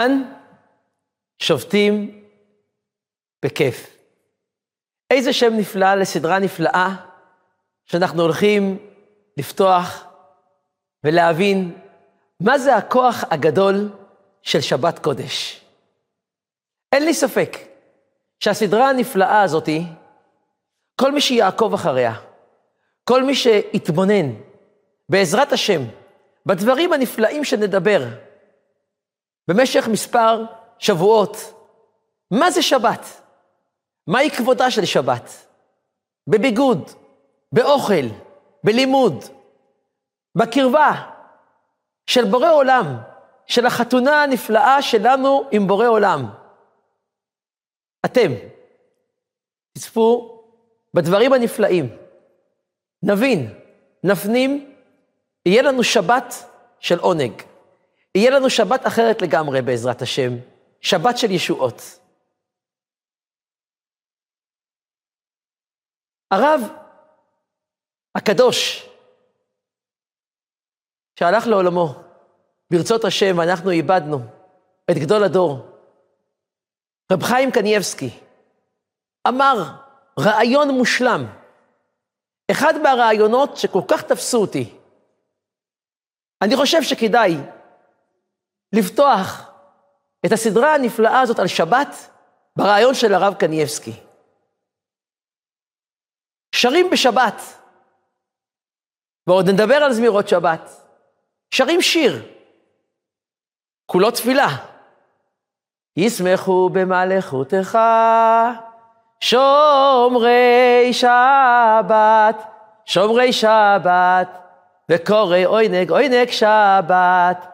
כאן שובתים בכיף. איזה שם נפלא לסדרה נפלאה שאנחנו הולכים לפתוח ולהבין מה זה הכוח הגדול של שבת קודש. אין לי ספק שהסדרה הנפלאה הזאתי, כל מי שיעקוב אחריה, כל מי שיתבונן, בעזרת השם, בדברים הנפלאים שנדבר במשך מספר שבועות, מה זה שבת? מהי כבודה של שבת? בביגוד, באוכל, בלימוד, בקרבה של בורא עולם, של החתונה הנפלאה שלנו עם בורא עולם. אתם, תצפו בדברים הנפלאים, נבין, נפנים, יהיה לנו שבת של עונג. יהיה לנו שבת אחרת לגמרי בעזרת השם, שבת של ישועות. הרב הקדוש, שהלך לעולמו, ברצות השם, ואנחנו איבדנו את גדול הדור, רב חיים קנייבסקי, אמר רעיון מושלם, אחד מהרעיונות שכל כך תפסו אותי. אני חושב שכדאי לפתוח את הסדרה הנפלאה הזאת על שבת ברעיון של הרב קנייבסקי. שרים בשבת, ועוד נדבר על זמירות שבת, שרים שיר, כולו תפילה. ישמחו במלאכותך שומרי שבת, שומרי שבת, וקורא עונג עונג שבת,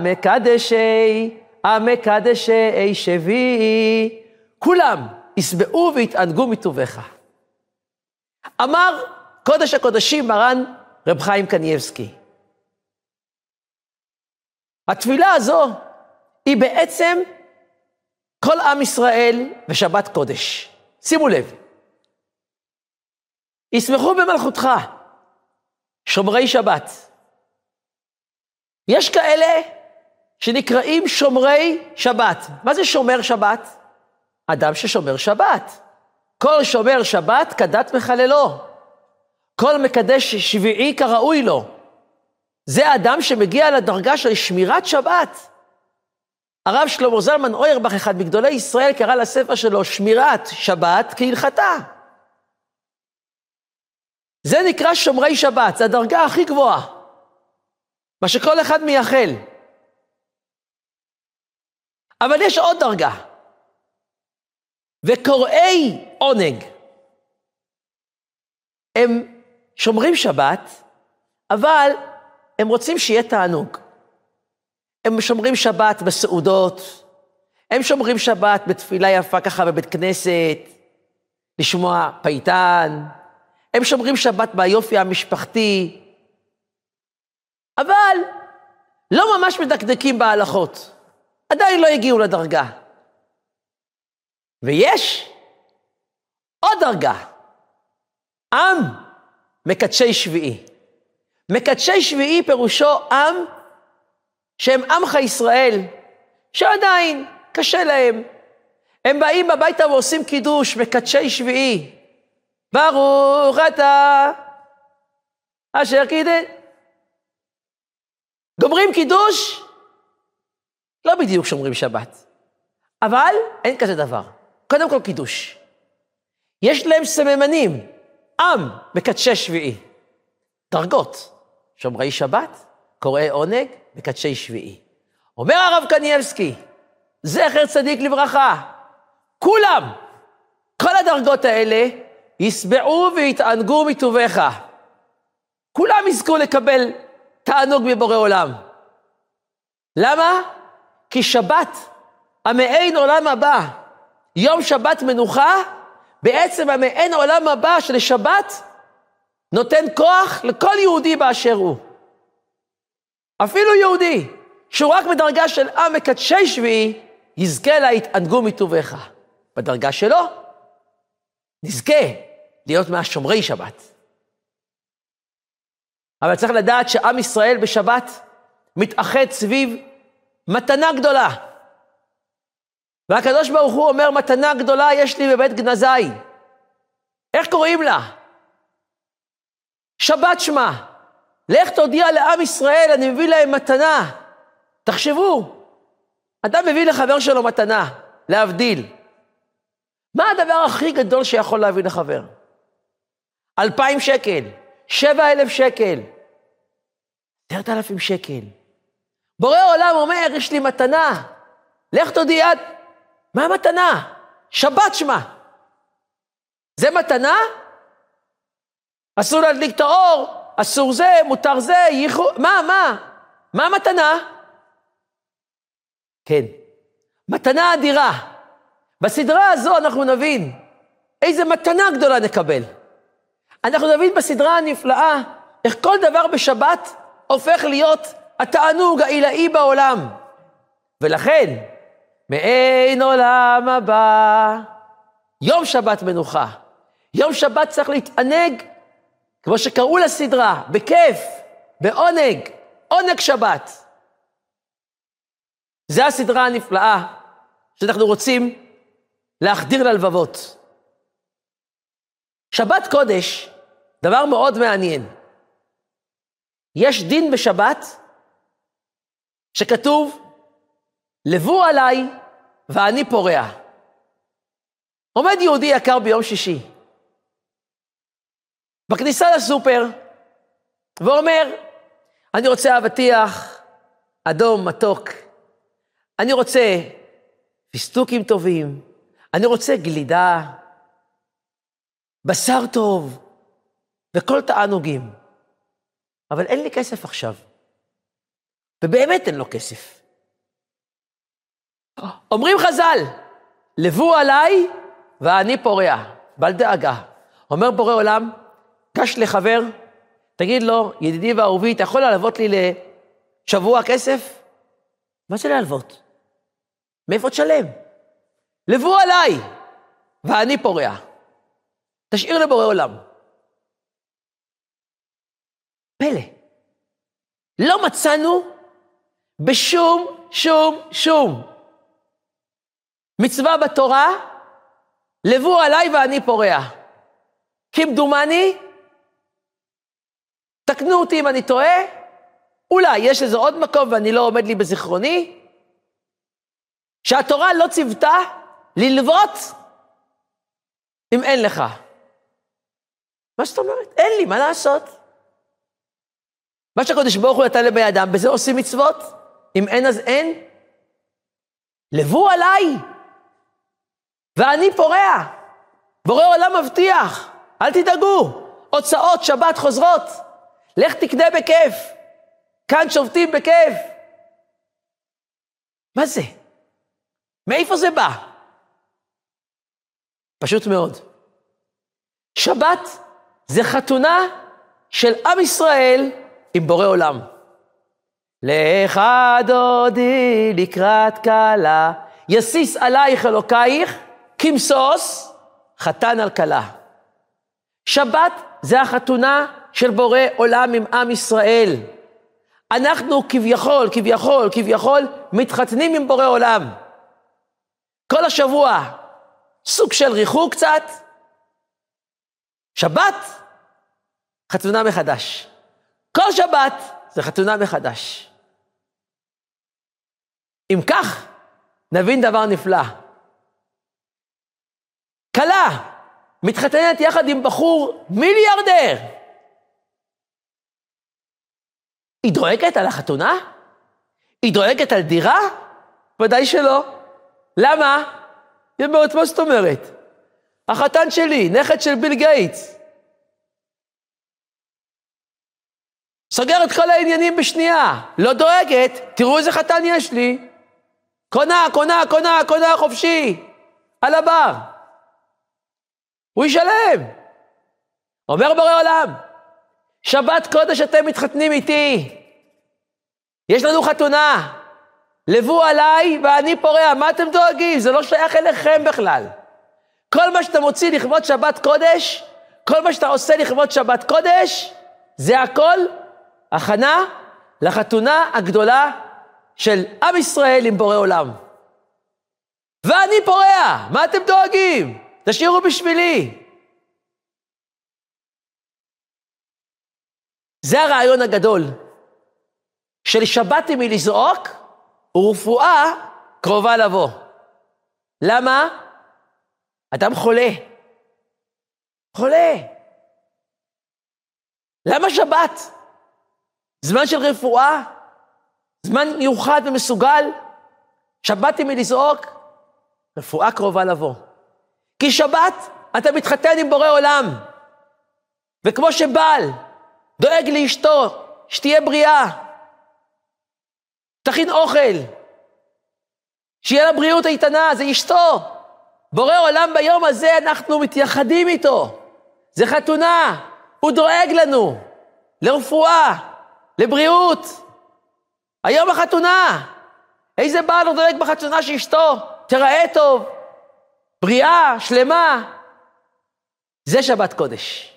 המקדשי, המקדשי שבי, כולם ישבעו ויתענגו מטובך. אמר קודש הקודשים מרן רב חיים קנייבסקי. התפילה הזו היא בעצם כל עם ישראל ושבת קודש. שימו לב, ישמחו במלכותך, שומרי שבת. יש כאלה שנקראים שומרי שבת. מה זה שומר שבת? אדם ששומר שבת. כל שומר שבת כדת מחללו. כל מקדש שביעי כראוי לו. זה אדם שמגיע לדרגה של שמירת שבת. הרב שלמה זלמן אוירבך, אחד מגדולי ישראל, קרא לספר שלו שמירת שבת כהלכתה. זה נקרא שומרי שבת, זו הדרגה הכי גבוהה. מה שכל אחד מייחל. אבל יש עוד דרגה. וקוראי עונג. הם שומרים שבת, אבל הם רוצים שיהיה תענוג. הם שומרים שבת בסעודות, הם שומרים שבת בתפילה יפה ככה בבית כנסת, לשמוע פייטן, הם שומרים שבת ביופי המשפחתי, אבל לא ממש מדקדקים בהלכות, עדיין לא הגיעו לדרגה. ויש עוד דרגה, עם מקדשי שביעי. מקדשי שביעי פירושו עם שהם עמך ישראל, שעדיין קשה להם. הם באים הביתה ועושים קידוש, מקדשי שביעי. ברוך אתה אשר קידש. גומרים קידוש, לא בדיוק שומרים שבת, אבל אין כזה דבר. קודם כל קידוש. יש להם סממנים, עם מקדשי שביעי. דרגות, שומרי שבת, קוראי עונג, מקדשי שביעי. אומר הרב קנייבסקי, זכר צדיק לברכה, כולם, כל הדרגות האלה, ישבעו ויתענגו מטובך. כולם יזכו לקבל תענוג מבורא עולם. למה? כי שבת, המעין עולם הבא, יום שבת מנוחה, בעצם המעין עולם הבא של שבת, נותן כוח לכל יהודי באשר הוא. אפילו יהודי, שהוא רק בדרגה של עם מקדשי שביעי, יזכה להתענגו מטובך. בדרגה שלו, נזכה להיות מהשומרי שבת. אבל צריך לדעת שעם ישראל בשבת מתאחד סביב מתנה גדולה. והקדוש ברוך הוא אומר, מתנה גדולה יש לי בבית גנזי. איך קוראים לה? שבת שמה. לך תודיע לעם ישראל, אני מביא להם מתנה. תחשבו, אדם מביא לחבר שלו מתנה, להבדיל. מה הדבר הכי גדול שיכול להביא לחבר? אלפיים שקל, שבע אלף שקל, עשרת אלפים שקל. בורא עולם אומר, יש לי מתנה, לך תודיע, מה המתנה? שבת שמה. זה מתנה? אסור להדליק את האור, אסור זה, מותר זה, ייחו... מה, מה? מה המתנה? כן, מתנה אדירה. בסדרה הזו אנחנו נבין איזה מתנה גדולה נקבל. אנחנו נבין בסדרה הנפלאה איך כל דבר בשבת הופך להיות התענוג העילאי בעולם. ולכן, מעין עולם הבא, יום שבת מנוחה. יום שבת צריך להתענג, כמו שקראו לסדרה, בכיף, בעונג, עונג שבת. זו הסדרה הנפלאה שאנחנו רוצים להחדיר ללבבות. שבת קודש, דבר מאוד מעניין. יש דין בשבת שכתוב, לבו עליי ואני פורע. עומד יהודי יקר ביום שישי, בכניסה לסופר, ואומר, אני רוצה אבטיח אדום מתוק, אני רוצה פיסטוקים טובים, אני רוצה גלידה, בשר טוב וכל תענוגים. אבל אין לי כסף עכשיו. ובאמת אין לו כסף. אומרים חז"ל, לבו עליי ואני פורע, בל דאגה. אומר בורא עולם, גש לחבר, תגיד לו, ידידי ואהובי, אתה יכול להלוות לי לשבוע כסף? מה זה להלוות? מאיפה תשלם? לבו עליי, ואני פורע. תשאיר לבורא עולם. פלא. לא מצאנו בשום, שום, שום מצווה בתורה, לבו עליי ואני פורע. כמדומני, תקנו אותי אם אני טועה, אולי יש לזה עוד מקום ואני לא עומד לי בזיכרוני, שהתורה לא ציוותה ללוות אם אין לך. מה זאת אומרת? אין לי, מה לעשות? מה שהקדוש ברוך הוא נתן לבני אדם, בזה עושים מצוות. אם אין אז אין. לבו עליי, ואני פורע. בורא עולם מבטיח, אל תדאגו, הוצאות שבת חוזרות. לך תקנה בכיף. כאן שובתים בכיף. מה זה? מאיפה זה בא? פשוט מאוד. שבת זה חתונה של עם ישראל עם בורא עולם. לך דודי לקראת כלה, יסיס עלייך אלוקייך, כמסוס, חתן על כלה. שבת זה החתונה של בורא עולם עם עם ישראל. אנחנו כביכול, כביכול, כביכול, מתחתנים עם בורא עולם. כל השבוע, סוג של ריחוק קצת. שבת, חתונה מחדש. כל שבת זה חתונה מחדש. אם כך, נבין דבר נפלא. כלה מתחתנת יחד עם בחור מיליארדר. היא דואגת על החתונה? היא דואגת על דירה? ודאי שלא. למה? היא אומרת, מה זאת אומרת? החתן שלי, נכד של ביל גייטס. סוגר את כל העניינים בשנייה, לא דואגת, תראו איזה חתן יש לי. קונה, קונה, קונה, קונה חופשי, על הבר. הוא ישלם. אומר בורא עולם, שבת קודש אתם מתחתנים איתי. יש לנו חתונה, לבו עליי ואני פורע, מה אתם דואגים? זה לא שייך אליכם בכלל. כל מה שאתה מוציא לכבוד שבת קודש, כל מה שאתה עושה לכבוד שבת קודש, זה הכל הכנה לחתונה הגדולה של עם ישראל עם בורא עולם. ואני פורע, מה אתם דואגים? תשאירו בשבילי. זה הרעיון הגדול, של שבת היא מלזעוק ורפואה קרובה לבוא. למה? אדם חולה. חולה. למה שבת? זמן של רפואה? זמן מיוחד ומסוגל? שבת היא מלזעוק? רפואה קרובה לבוא. כי שבת אתה מתחתן עם בורא עולם. וכמו שבעל דואג לאשתו, שתהיה בריאה, תכין אוכל, שיהיה לה בריאות איתנה, זה אשתו. בורא עולם ביום הזה, אנחנו מתייחדים איתו. זה חתונה, הוא דואג לנו לרפואה, לבריאות. היום החתונה. איזה בעל הוא דואג בחתונה שאשתו תיראה טוב, בריאה, שלמה. זה שבת קודש.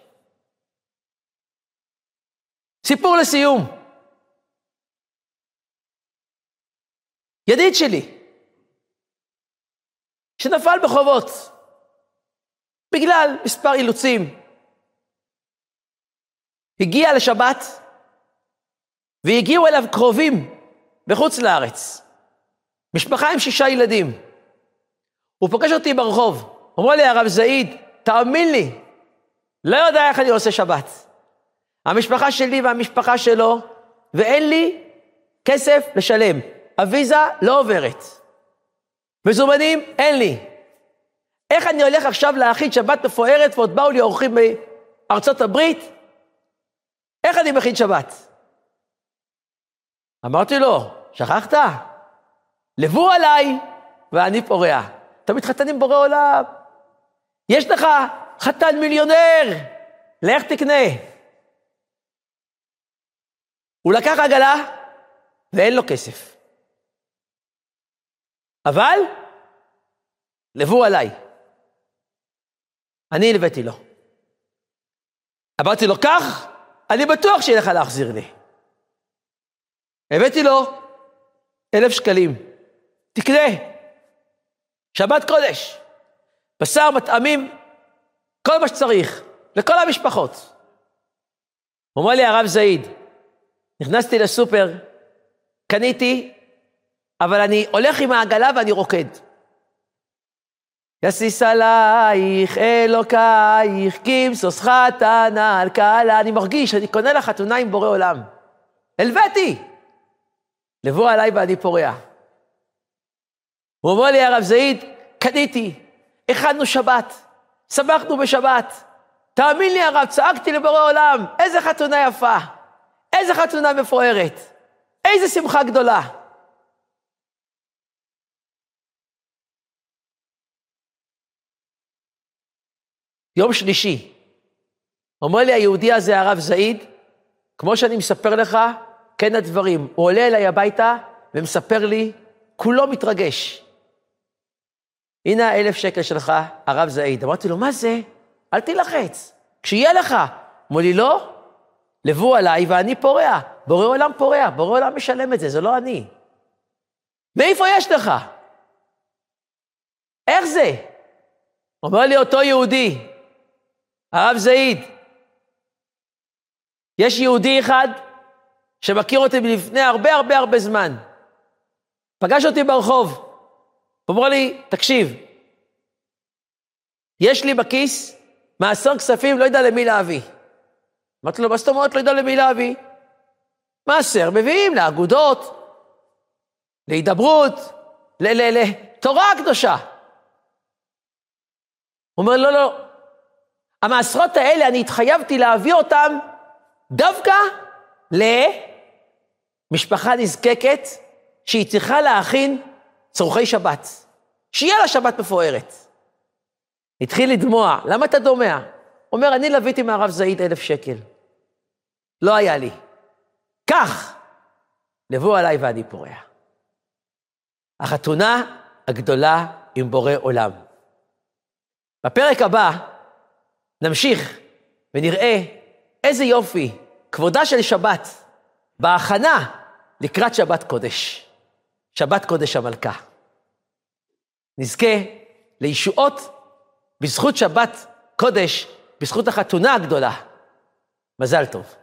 סיפור לסיום. ידיד שלי, שנפל בחובות בגלל מספר אילוצים, הגיע לשבת והגיעו אליו קרובים בחוץ לארץ, משפחה עם שישה ילדים. הוא פוגש אותי ברחוב, אומר לי, הרב זעיד, תאמין לי, לא יודע איך אני עושה שבת. המשפחה שלי והמשפחה שלו, ואין לי כסף לשלם. הוויזה לא עוברת. מזומנים, אין לי. איך אני הולך עכשיו להכין שבת מפוארת ועוד באו לי אורחים מארצות הברית? איך אני מכין שבת? אמרתי לו, שכחת? לבו עליי ואני פורע. אתה מתחתן עם בורא עולם. יש לך חתן מיליונר, לך תקנה. הוא לקח עגלה ואין לו כסף. אבל, לבו עליי. אני הלוויתי לו. אמרתי לו, קח, אני בטוח שיהיה לך להחזיר לי. הבאתי לו אלף שקלים, תקנה, שבת קודש, בשר, מטעמים, כל מה שצריך, לכל המשפחות. הוא אומר לי, הרב זעיד, נכנסתי לסופר, קניתי, אבל אני הולך עם העגלה ואני רוקד. יסיס עלייך אלוקייך, כמסוס חתנה על קהלה. אני מרגיש, אני קונה לך חתונה עם בורא עולם. הלוויתי. לבוא עליי ואני פורע. הוא אומר לי, הרב זעיד, קניתי, הכנו שבת, שמחנו בשבת. תאמין לי, הרב, צעקתי לבורא עולם, איזה חתונה יפה, איזה חתונה מפוארת, איזה שמחה גדולה. יום שלישי, אומר לי היהודי הזה, הרב זעיד, כמו שאני מספר לך, כן הדברים. הוא עולה אליי הביתה ומספר לי, כולו מתרגש. הנה האלף שקל שלך, הרב זעיד. אמרתי לו, מה זה? אל תילחץ, כשיהיה לך. אמר לי, לא, לבו עליי ואני פורע. בורא עולם פורע, בורא עולם משלם את זה, זה לא אני. מאיפה יש לך? איך זה? אומר לי אותו יהודי, הרב זעיד, יש יהודי אחד שמכיר אותי מלפני הרבה הרבה הרבה זמן. פגש אותי ברחוב, הוא אמר לי, תקשיב, יש לי בכיס מעשר כספים, לא יודע למי להביא. אמרתי לו, מה זאת אומרת לא יודע למי להביא? מעשר מביאים לאגודות, להידברות, לתורה הקדושה. הוא אומר, לא, לא, המעשרות האלה, אני התחייבתי להביא אותם דווקא למשפחה נזקקת שהיא צריכה להכין צורכי שבת. שיהיה לה שבת מפוארת. התחיל לדמוע, למה אתה דומע? אומר, אני לוויתי מהרב זעיד אלף שקל. לא היה לי. קח, לבוא עליי ואני פורע. החתונה הגדולה עם בורא עולם. בפרק הבא נמשיך ונראה איזה יופי, כבודה של שבת, בהכנה לקראת שבת קודש. שבת קודש המלכה. נזכה לישועות בזכות שבת קודש, בזכות החתונה הגדולה. מזל טוב.